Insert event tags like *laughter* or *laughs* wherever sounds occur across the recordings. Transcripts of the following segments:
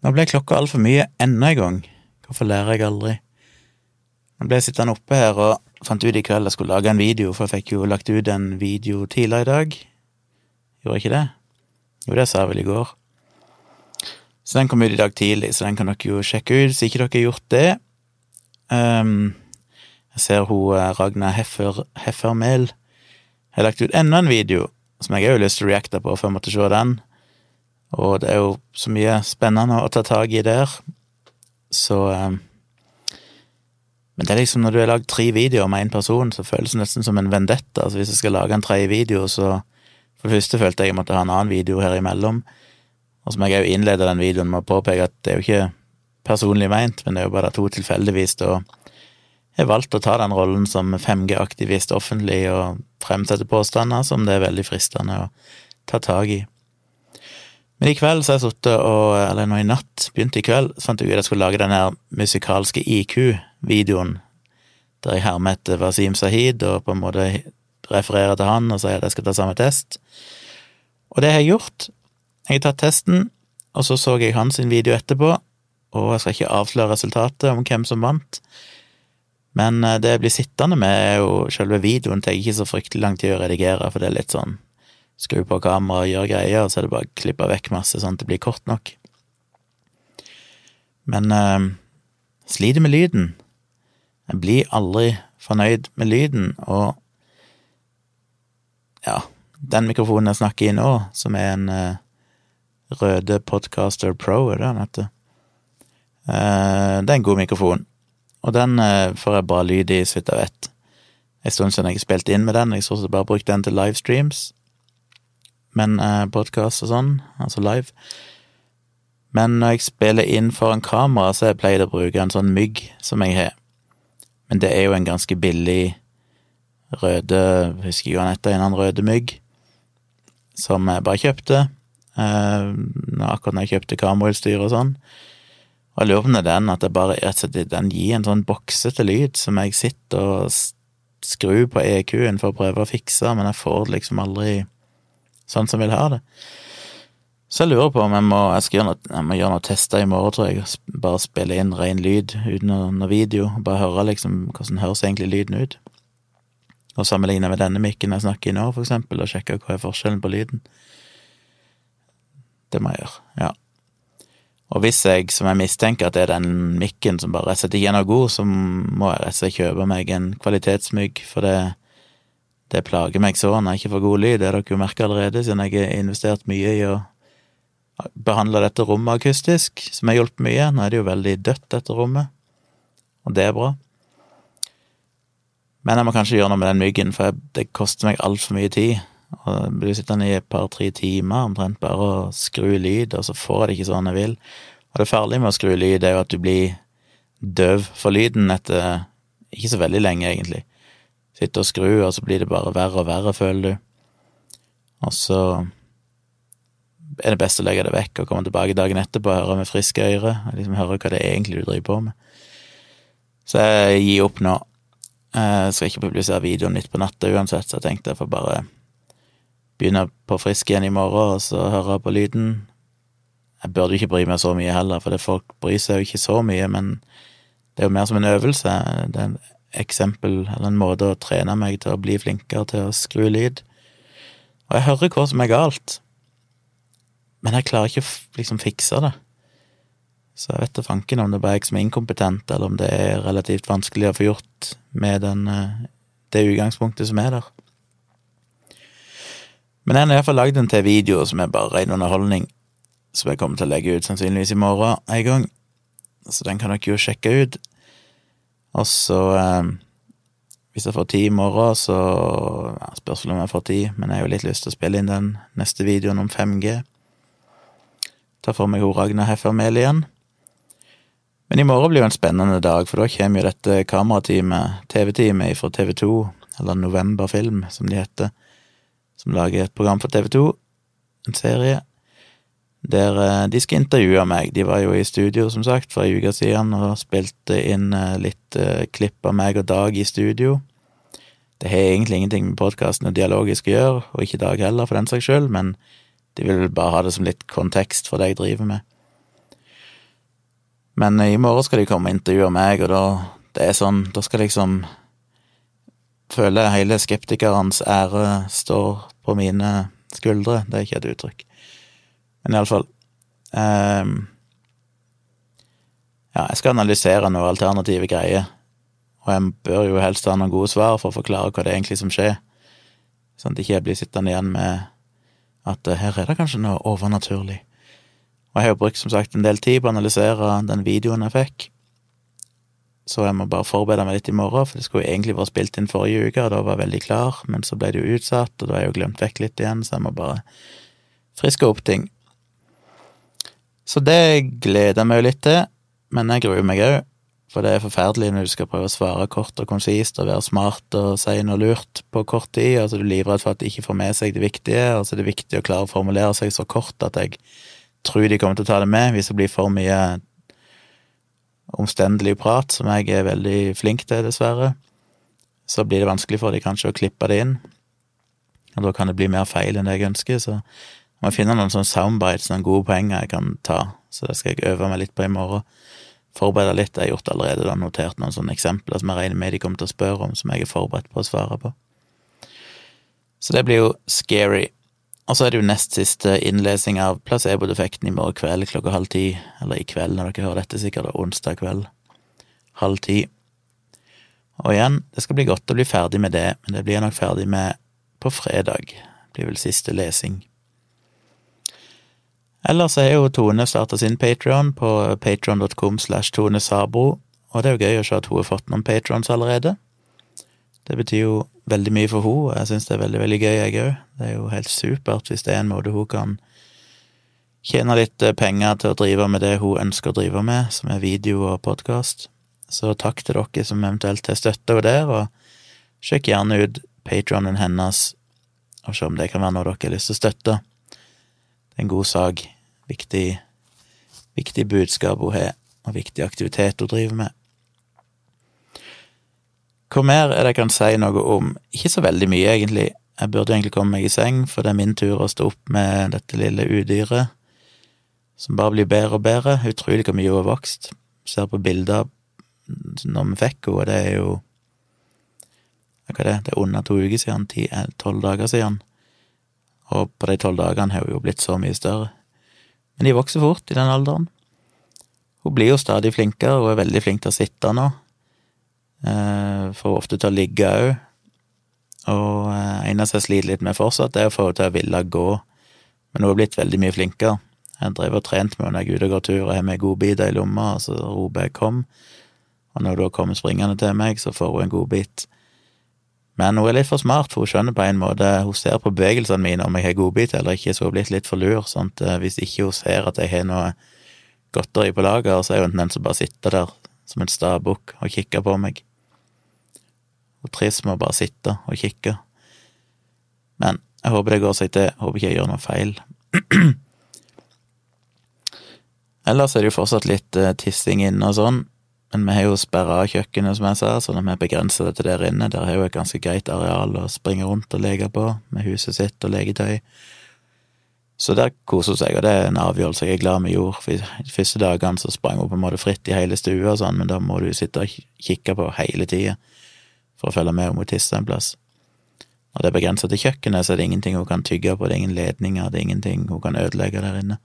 Nå ble klokka altfor mye enda en gang. Hvorfor lærer jeg aldri? Nå ble jeg sittende oppe her og fant ut i kveld jeg skulle lage en video, for jeg fikk jo lagt ut en video tidligere i dag. Gjorde jeg ikke det? Jo, det sa jeg vel i går. Så den kom ut i dag tidlig, så den kan dere jo sjekke ut hvis ikke dere har gjort det. Um, jeg ser hun eh, Ragna Heffer, Heffermel har lagt ut enda en video som jeg har jo lyst til å reacte på, for jeg måtte se den. Og det er jo så mye spennende å ta tak i der, så um, Men det er liksom når du har lagd tre videoer med én person, så føles det nesten som en vendetta. Altså hvis jeg skal lage en tredje video, så For det første følte jeg jeg måtte ha en annen video her imellom. Og så må jeg òg innlede den videoen med å påpeke at det er jo ikke personlig meint, men det er jo bare to tilfeldigvis da har valgt å ta den rollen som 5G-aktivist offentlig og fremsette påstander som det er veldig fristende å ta tak i. Men i kveld så har jeg sittet og Eller nå i natt, begynte i kveld, så fant jeg ut at jeg skulle lage den her musikalske IQ-videoen, der jeg hermer etter Wasim Sahid og på en måte refererer til han og sier at jeg skal ta samme test. Og det har jeg gjort. Jeg har tatt testen, og så så jeg hans video etterpå, og jeg skal ikke avsløre resultatet om hvem som vant. Men eh, det jeg blir sittende med, er jo selve videoen tar ikke så fryktelig lang tid å redigere, for det er litt sånn skru på kamera og gjøre greier, så er det bare å klippe vekk masse sånn at det blir kort nok. Men eh, sliter med lyden. Jeg blir aldri fornøyd med lyden, og ja, den mikrofonen jeg snakker i nå, som er en eh, Røde Podcaster Pro, er det han heter, eh, det er en god mikrofon, og den eh, får jeg bra lyd i, så vidt jeg vet. En stund siden jeg spilte inn med den, jeg så bare brukte den til livestreams, men eh, podkast og sånn, altså live. Men når jeg spiller inn foran kamera, så pleier jeg å bruke en sånn mygg som jeg har. Men det er jo en ganske billig røde Husker jeg hva den heter, en annen røde mygg, som jeg bare kjøpte. Eh, akkurat når jeg kjøpte kamerautstyr og sånn. Og jeg lurer er den, at det bare altså, den gir en sånn boksete lyd som jeg sitter og skrur på EQ-en for å prøve å fikse, men jeg får det liksom aldri sånn som vil ha det. Så jeg lurer på om jeg må, jeg skal gjøre noe, jeg må gjøre noe tester i morgen, tror jeg. Bare spille inn ren lyd uten noe video. Bare høre liksom hvordan høres egentlig lyden ut. Og sammenligne med denne mikken jeg snakker i nå, for eksempel, og sjekke hva er forskjellen på lyden. Det må jeg gjøre, ja. Og hvis jeg, som jeg mistenker, at det er den mikken som bare rett og slett ikke er noe god, så må jeg rett og slett kjøpe meg en kvalitetsmygg, for det, det plager meg sånn, jeg er ikke for god lyd. Det har dere jo merka allerede, siden jeg har investert mye i å behandle dette rommet akustisk, som har hjulpet mye. Nå er det jo veldig dødt, dette rommet, og det er bra. Men jeg må kanskje gjøre noe med den myggen, for det koster meg altfor mye tid. Og jeg blir sittende i et par-tre timer omtrent bare å skru lyd, og så får jeg det ikke sånn jeg vil. Og det farlige med å skru lyd er jo at du blir døv for lyden etter ikke så veldig lenge, egentlig. Sitter og skrur, og så blir det bare verre og verre, føler du. Og så er det best å legge det vekk og komme tilbake dagen etterpå og høre med friske øyre. Og liksom høre hva det er egentlig du driver på med. Så jeg gir opp nå. Jeg skal ikke publisere videoen nytt på natta uansett, så jeg tenkte jeg får bare begynne på frisk igjen i morgen og så høre på lyden. Jeg burde ikke bry meg så mye heller, for folk bryr seg jo ikke så mye, men det er jo mer som en øvelse. Det er en eksempel, eller en måte å trene meg til å bli flinkere til å skru lyd. Og jeg hører hva som er galt, men jeg klarer ikke å liksom fikse det. Så jeg vet da fanken om det bare er jeg som er inkompetent, eller om det er relativt vanskelig å få gjort med den, det utgangspunktet som er der. Men jeg har iallfall lagd en til video som er bare ren underholdning, som jeg kommer til å legge ut sannsynligvis i morgen en gang. Så den kan dere jo sjekke ut. Og så, eh, hvis jeg får tid i morgen, så ja, Spørsmålet om jeg får tid, men jeg har jo litt lyst til å spille inn den neste videoen om 5G. Ta for meg hun Ragna Heffermel igjen. Men i morgen blir jo en spennende dag, for da kommer jo dette kamerateamet, TV-teamet fra TV2, eller Novemberfilm, som de heter som lager et program for TV2, en serie, der eh, de skal intervjue meg. De var jo i studio, som sagt, for ei uke siden og spilte inn eh, litt uh, klipp av meg og Dag i studio. Det har egentlig ingenting med podkasten og dialogisk å gjøre, og ikke Dag heller, for den saks skyld, men de vil bare ha det som litt kontekst for det jeg driver med. Men i morgen skal de komme og intervjue meg, og da det er sånn, da skal liksom føle hele skeptikerens ære står på mine skuldre. Det er ikke et uttrykk. Men iallfall um, Ja, jeg skal analysere noen alternative greier, og jeg bør jo helst ha noen gode svar for å forklare hva det er egentlig som skjer, sånn at jeg ikke blir sittende igjen med at her er det kanskje noe overnaturlig. Og jeg har jo brukt som sagt en del tid på å analysere den videoen jeg fikk, så jeg må bare forberede meg litt i morgen, for det skulle egentlig vært spilt inn forrige uke, og da var jeg veldig klar, men så ble det jo utsatt, og da har jeg jo glemt vekk litt igjen, så jeg må bare friske opp ting. Så det gleder jeg meg jo litt til, men jeg gruer meg òg, for det er forferdelig når du skal prøve å svare kort og konsist og være smart og si noe lurt på kort tid, altså du er livredd for at de ikke får med seg det viktige, altså det er viktig å klare å formulere seg så kort at jeg tror de kommer til å ta det med hvis det blir for mye omstendelig prat, som jeg er veldig flink til, dessverre, så blir det vanskelig for de kanskje å klippe det inn, og da kan det bli mer feil enn det jeg ønsker, så må finne noen sånne soundbites, noen gode poenger jeg kan ta, så det skal jeg øve meg litt på i morgen. Forberede litt, jeg har gjort allerede, da, notert noen sånne eksempler som jeg regner med de kommer til å spørre om, som jeg er forberedt på å svare på. Så det blir jo scary. Og så er det jo nest siste innlesing av placebo-defekten i morgen kveld klokka halv ti, eller i kveld når dere hører dette, sikkert det er onsdag kveld, halv ti. Og igjen, det skal bli godt å bli ferdig med det, men det blir jeg nok ferdig med på fredag. Det blir vel siste lesing. Ellers er jo Tone starta sin Patron på patron.com slash Tone Sabro, og det er jo gøy å se at hun har fått noen patrons allerede. Det betyr jo veldig mye for henne, og jeg syns det er veldig, veldig gøy, jeg òg. Det er jo helt supert hvis det er en måte hun kan tjene litt eh, penger til å drive med det hun ønsker å drive med, som er video og podkast. Så takk til dere som eventuelt har støtta henne der, og sjekk gjerne ut patronen hennes, og se om det kan være noe dere har lyst til å støtte. En god sak. Viktig, viktig budskap hun har, og viktig aktivitet hun driver med. Hva mer er det jeg kan si noe om? Ikke så veldig mye, egentlig. Jeg burde egentlig komme meg i seng, for det er min tur å stå opp med dette lille udyret, som bare blir bedre og bedre. Utrolig hvor mye hun har vokst. Ser på bilder når vi fikk henne, og det er jo Hva er det? Det er under to uker siden. Tolv dager siden. Og på de tolv dagene har hun jo blitt så mye større. Men de vokser fort i den alderen. Hun blir jo stadig flinkere, hun er veldig flink til å sitte nå. Eh, får ofte til å ligge òg. Og en eneste jeg sliter litt med fortsatt, er å få henne til å ville gå. Men hun har blitt veldig mye flinkere. Jeg driver og trent med henne når jeg er ute og går tur og har med godbiter i lomma, og så roper jeg 'kom'. Og når hun da kommer springende til meg, så får hun en godbit. Men hun er litt for smart, for hun skjønner på en måte Hun ser på bevegelsene mine om jeg har godbit eller ikke, så hun er blitt litt for lur. Sånn eh, hvis ikke hun ser at jeg har noe godteri på lager, så er hun den som bare sitter der som en stabukk og kikker på meg Hun trives med å bare sitte og kikke. Men jeg håper det går seg til, jeg håper ikke jeg gjør noe feil. *clears throat* Ellers er det jo fortsatt litt uh, tissing inne og sånn, men vi har jo sperra kjøkkenet, som jeg sa, sånn at vi begrenser det til der inne. Der har jo et ganske greit areal å springe rundt og leke på, med huset sitt og leketøy. Så der koser hun seg, og det er en avgjørelse jeg er glad vi gjorde. For de første dagene så sprang hun på en måte fritt i hele stua og sånn, men da må du sitte og kikke på hele tida for å følge med om hun tisser en plass. Når det er begrensa til kjøkkenet, så er det ingenting hun kan tygge på, det er ingen ledninger, det er ingenting hun kan ødelegge der inne.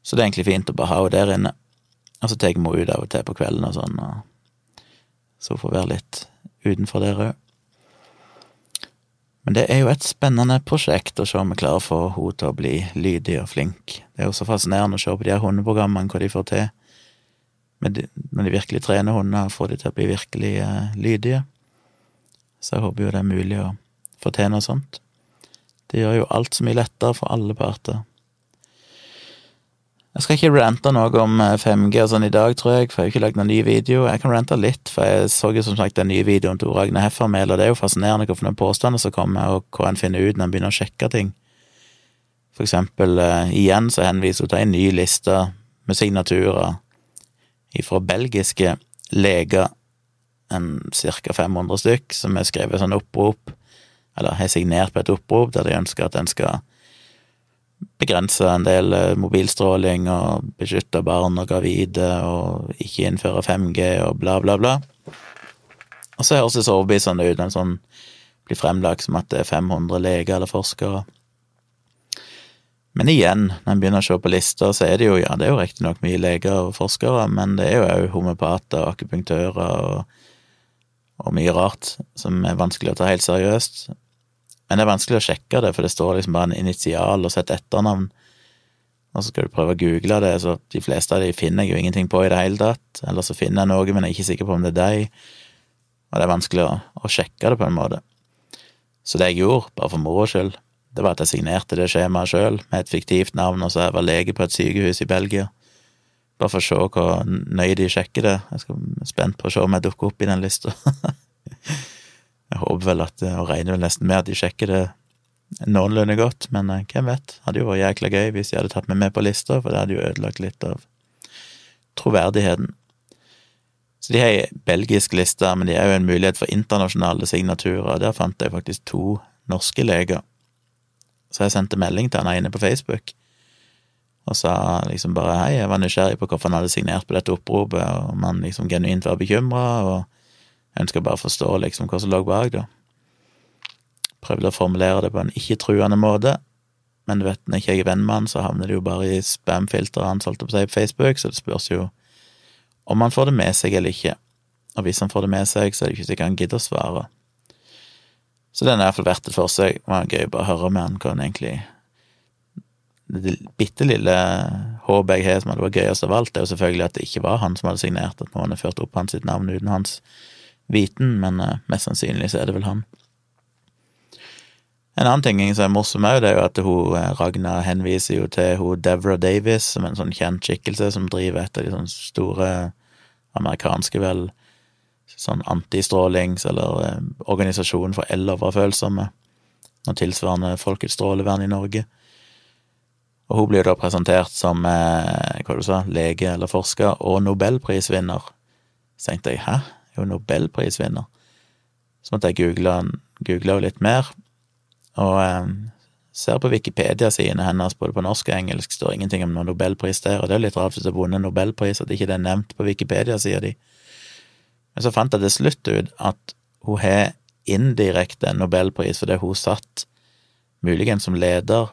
Så det er egentlig fint å bare ha henne der inne. Og så tar vi henne ut av og til på kvelden og sånn, og så hun får være litt utenfor der òg. Men det er jo et spennende prosjekt å se om vi klarer å få henne til å bli lydig og flink. Det er jo så fascinerende å se på de her hundeprogrammene, hva de får til. Men når de virkelig trener hunder, får de til å bli virkelig eh, lydige. Så jeg håper jo det er mulig å få til noe sånt. Det gjør jo alt så mye lettere for alle parter. Jeg skal ikke rante noe om 5G eh, og sånn i dag, tror jeg, for jeg har ikke lagd noen ny video. Jeg kan rante litt, for jeg så jo som sagt den nye videoen til Ragne Heffermel, og det er jo fascinerende hva for noen påstander som kommer, og hva en finner ut når en begynner å sjekke ting. For eksempel, uh, igjen så henviser hun til en ny liste med signaturer fra belgiske leger en ca. 500 stykk, som har skrevet sånn opprop, eller har signert på et opprop der de ønsker at en skal begrense en del eh, mobilstråling og beskytte barn og gravide og ikke innføre 5G og bla, bla, bla. Og så høres det så overbevisende ut, en sånn blir fremlagt som at det er 500 leger eller forskere. Men igjen, når en begynner å se på lister, så er det jo ja, det er jo riktignok mye leger og forskere, men det er jo òg homopater og akupunktører og, og mye rart som er vanskelig å ta helt seriøst. Men det er vanskelig å sjekke det, for det står liksom bare en initial og sett etternavn. Og så skal du prøve å google det, så de fleste av de finner jeg jo ingenting på i det hele tatt. Eller så finner jeg noe, men jeg er ikke sikker på om det er deg. Og det er vanskelig å, å sjekke det på en måte. Så det jeg gjorde, bare for moro skyld, det var at jeg signerte det skjemaet sjøl, med et fiktivt navn, og så jeg var lege på et sykehus i Belgia. Bare for å se hvor nøye de sjekker det. Jeg er spent på å se om jeg dukker opp i den lista. *laughs* Håper vel at, og regner vel nesten med at de sjekker det noenlunde godt, men eh, hvem vet? Hadde jo vært jækla gøy hvis de hadde tatt meg med på lista, for det hadde jo ødelagt litt av troverdigheten. Så de har ei belgisk liste, men de er jo en mulighet for internasjonale signaturer, og der fant jeg faktisk to norske leger. Så jeg sendte melding til han ene på Facebook og sa liksom bare hei, jeg var nysgjerrig på hvorfor han hadde signert på dette oppropet, og om han liksom genuint var bekymra, og jeg ønsker bare forstå liksom hva som lå bak, da. Prøvde å formulere det på en ikke-truende måte, men du vet, når ikke jeg er venn med han, så havner det jo bare i spam-filteret hans, holdt på seg, på Facebook, så det spørs jo om han får det med seg eller ikke. Og hvis han får det med seg, så er det ikke sikkert han gidder å svare. Så den er iallfall verdt det for seg. Det var gøy bare å høre med han hva han egentlig Det bitte lille håpet jeg har som hadde vært gøyest av alt, er jo selvfølgelig at det ikke var han som hadde signert, at noen hadde ført opp hans navn uten hans viten, men uh, mest sannsynlig så er det vel han. En annen ting som er morsom òg, det er jo at hun, eh, Ragna henviser jo til hun Devra Davis, som er en sånn kjent skikkelse som driver et av de sånne store amerikanske, vel, sånn antistrålings- eller organisasjonen organisasjon for eloverfølsomme, og tilsvarende Folkets strålevern i Norge. Og hun blir da presentert som eh, hva du sa, lege eller forsker og nobelprisvinner. Så tenkte jeg hæ, er jo nobelprisvinner. Så måtte jeg google, google litt mer, og eh, ser på Wikipedia-sidene hennes både på norsk og engelsk, står ingenting om noen nobelpris der, og det er litt rart hvis du har vunnet nobelpris at ikke det er nevnt på Wikipedia-sida di. Men så fant jeg til slutt ut at hun har indirekte en nobelpris fordi hun satt muligens som leder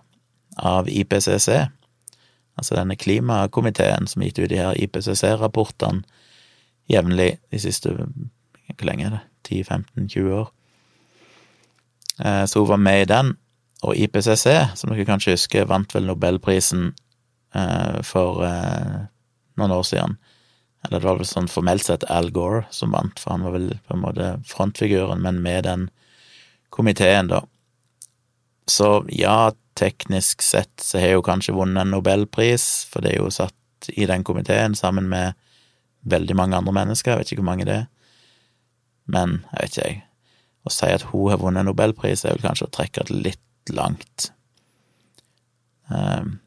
av IPCC, altså denne klimakomiteen som gitt ut de her IPCC-rapportene jevnlig de siste Hvor lenge er det? 10-15-20 år. Eh, så hun var med i den, og IPCC, som dere kanskje husker, vant vel nobelprisen eh, for eh, noen år siden. Eller det var vel sånn formelt sett Al Gore som vant, for han var vel på en måte frontfiguren, men med den komiteen, da. Så ja, teknisk sett så har hun kanskje vunnet en nobelpris, for det er jo satt i den komiteen sammen med veldig mange andre mennesker, jeg vet ikke hvor mange det er. Men jeg vet ikke, jeg. Å si at hun har vunnet nobelpris, er vel kanskje å trekke det litt langt. Ehm,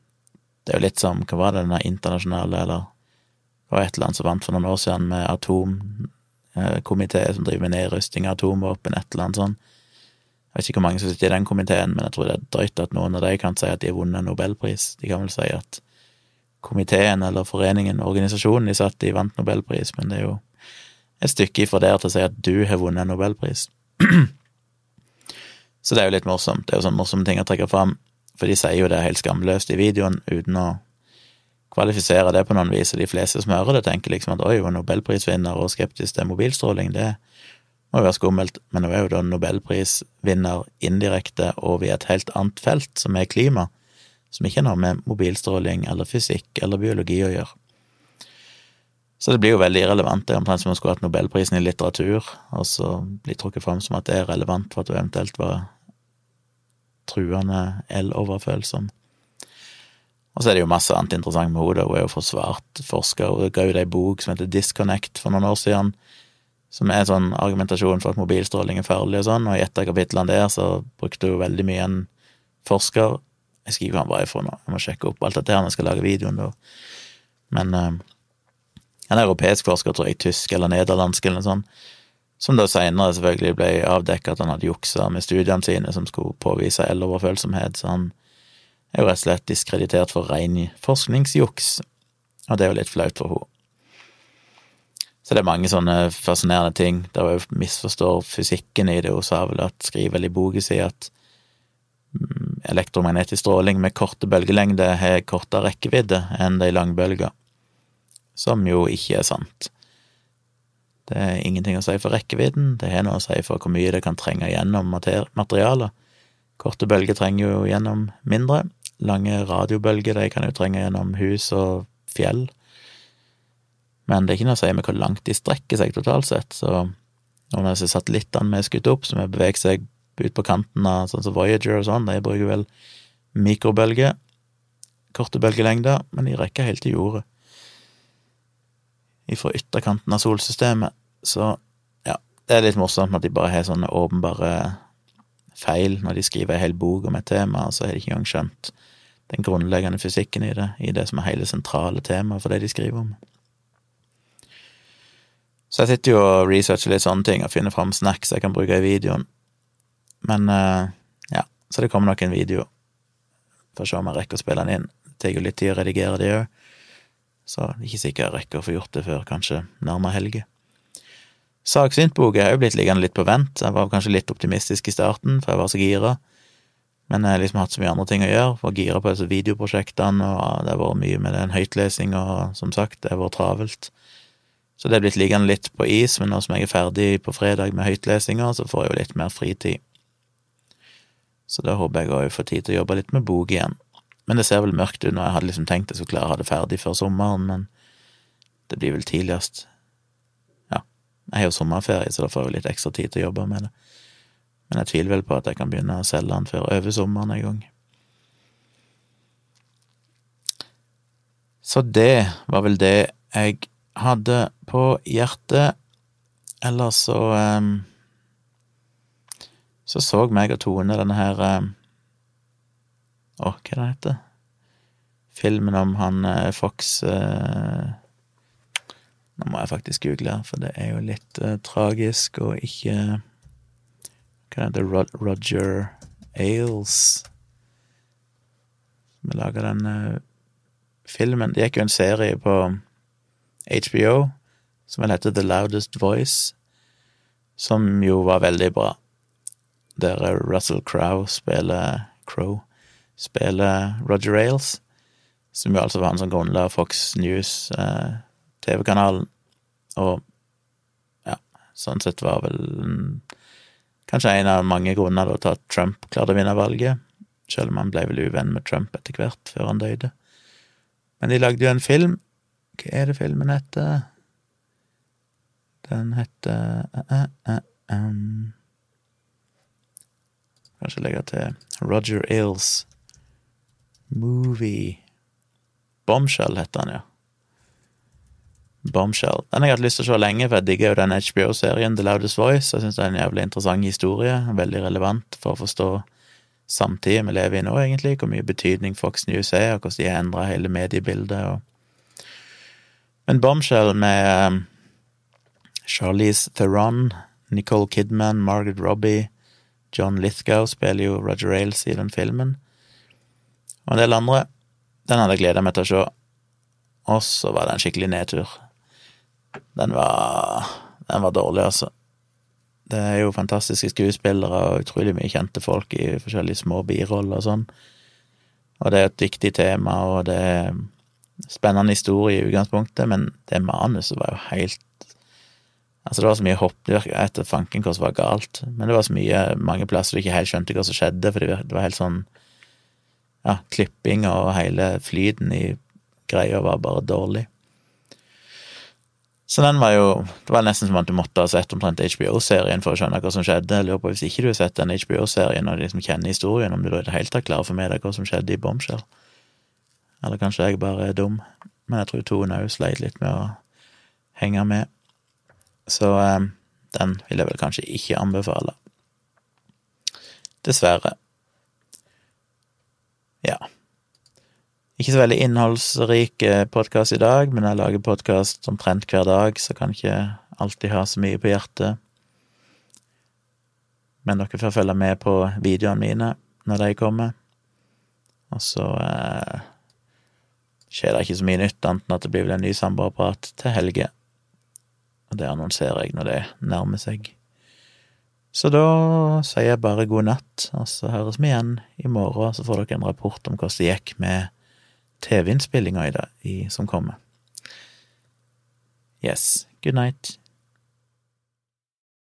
det er jo litt som, hva var det, denne internasjonale, eller det var et eller annet som vant for noen år siden med atomkomité som driver med nedrusting av atomvåpen, et eller annet sånt. Jeg vet ikke hvor mange som sitter i den komiteen, men jeg tror det er drøyt at noen av de kan si at de har vunnet nobelpris. De kan vel si at komiteen eller foreningen, organisasjonen de satt i, vant nobelpris, men det er jo et stykke ifra der til å si at du har vunnet en nobelpris. *clears throat* Så det er jo litt morsomt. Det er jo sånne morsomme ting å trekke fram, for de sier jo det helt skamløst i videoen uten å kvalifisere det på noen vis, og de fleste som hører det, tenker liksom at oi, hun er nobelprisvinner og skeptisk til mobilstråling, det må jo være skummelt, men hun er jo da nobelprisvinner indirekte og i et helt annet felt, som er klima som ikke har noe med mobilstråling eller fysikk eller biologi å gjøre. Så det blir jo veldig irrelevant. Det er omtrent som om hun skulle hatt nobelprisen i litteratur, og så bli trukket fram som at det er relevant for at du eventuelt var truende el-overfølsom. Og så er det jo masse annet interessant med henne. Hun er jo forsvart forsker, og ga ut ei bok som heter Disconnect for noen år siden, som er en sånn argumentasjon for at mobilstråling er farlig og sånn, og i et av kapitlene der så brukte hun veldig mye en forsker jeg skriver han bare ifra nå, jeg må sjekke opp alt dette her når jeg skal lage videoen, da. Men uh, en europeisk forsker, tror jeg, tysk eller nederlandsk eller noe sånt, som da seinere selvfølgelig ble avdekket at han hadde juksa med studiene sine som skulle påvise eloverfølsomhet, så han er jo rett og slett diskreditert for ren forskningsjuks, og det er jo litt flaut for henne. Så det er mange sånne fascinerende ting der hun misforstår fysikken i det. Hun sa vel at, skriver vel i boka si at elektromagnetisk stråling med korte bølgelengder har kortere rekkevidde enn de langbølger, som jo ikke er sant. Det er ingenting å si for rekkevidden, det har noe å si for hvor mye det kan trenge gjennom materialet. Korte bølger trenger jo gjennom mindre. Lange radiobølger de kan jo trenge gjennom hus og fjell. Men det er ikke noe å si med hvor langt de strekker seg totalt sett, så noen av disse satellittene vi har skutt opp, som har beveget seg ut på kanten av sånn som Voyager og sånn, de bruker vel mikrobølger, korte bølgelengder, men de rekker helt til jordet. Ifra ytterkanten av solsystemet. Så ja, det er litt morsomt at de bare har sånne åpenbare feil når de skriver ei hel bok om et tema, og så har de ikke engang skjønt den grunnleggende fysikken i det, i det som er hele sentrale temaet for det de skriver om. Så jeg sitter jo og researcher litt sånne ting og finner fram snacks jeg kan bruke i videoen. Men uh, ja, så det kommer nok en video. Får se om jeg rekker å spille den inn. Det tar jo litt tid å redigere det òg, så ikke sikkert jeg rekker å få gjort det før kanskje nærmere helge. Saksyntbok har jo blitt liggende litt på vent. Jeg var kanskje litt optimistisk i starten, for jeg var så gira. Men jeg har liksom hatt så mye andre ting å gjøre. Var gira på disse videoprosjektene, og det har vært mye med den høytlesinga, og som sagt, det har vært travelt. Så det er blitt liggende litt på is, men nå som jeg er ferdig på fredag med høytlesinga, så får jeg jo litt mer fritid. Så da håper jeg òg få tid til å jobbe litt med bok igjen. Men det ser vel mørkt ut nå. Jeg hadde liksom tenkt jeg skulle klare å ha det ferdig før sommeren, men det blir vel tidligst jeg har jo sommerferie, så da får jeg litt ekstra tid til å jobbe med det. Men jeg tviler vel på at jeg kan begynne å selge den før over sommeren en gang. Så det var vel det jeg hadde på hjertet. Ellers så um, Så så meg og Tone denne her um, Å, hva det heter Filmen om han uh, Fox uh, nå må jeg faktisk google, for det er jo litt tragisk og ikke Hva heter det? Roger Ailes som laga den filmen. Det gikk jo en serie på HBO som vel heter The Loudest Voice, som jo var veldig bra. Der Russell Crowe spiller Crow spiller Roger Ailes, som jo altså var han som grunnla Fox News. Uh, TV-kanalen. Og ja, sånn sett var vel kanskje en av mange grunner til at Trump klarte å vinne valget, selv om han ble vel uvenn med Trump etter hvert, før han døde. Men de lagde jo en film. Hva er det filmen heter? Den heter uh, uh, uh, um. Kanskje legge til Roger Ailes Movie Bombshell heter han, ja. Bombshell. Den har jeg hatt lyst til å se lenge, for jeg digger jo den HBO-serien The Loudest Voice. Jeg syns det er en jævlig interessant historie, veldig relevant for å forstå samtida vi lever i nå, egentlig, hvor mye betydning Fox News er, og hvordan de har endra hele mediebildet. Og... Men Bombshell med um, Charlize Theron, Nicole Kidman, Margaret Robbie, John Lithgow spiller jo Roger Ailes i den filmen, og en del andre. Den hadde jeg gleda meg til å se. Og så var det en skikkelig nedtur. Den var, den var dårlig, altså. Det er jo fantastiske skuespillere og utrolig mye kjente folk i forskjellige små biroller og sånn. Og det er et viktig tema, og det er spennende historie i utgangspunktet, men det manuset var jo helt Altså, det var så mye hopp Det virka etter fanken hva som var galt, men det var så mye mange plasser du ikke helt skjønte hva som skjedde, for det var helt sånn Ja, klipping og hele flyten i greia var bare dårlig. Så den var jo Det var nesten som at du måtte ha sett omtrent HBO-serien for å skjønne hva som skjedde. Jeg lurer på hvis ikke du har sett den HBO-serien og liksom kjenner historien, om du da i det hele tatt klarer for meg deg hva som skjedde i Bombshell. Eller kanskje jeg bare er dum. Men jeg tror Tone òg sleit litt med å henge med. Så eh, den vil jeg vel kanskje ikke anbefale. Dessverre. Ja. Ikke så veldig innholdsrik podkast i dag, men jeg lager podkast omtrent hver dag, så kan ikke alltid ha så mye på hjertet. Men dere får følge med på videoene mine når de kommer. Og så eh, skjer det ikke så mye nytt, annet enn at det blir vel en ny samboerprat til helge. Og det annonserer jeg når det nærmer seg. Så da sier jeg bare god natt, og så høres vi igjen i morgen, så får dere en rapport om hvordan det gikk med TV-innspillinga som kommer. Yes, good night.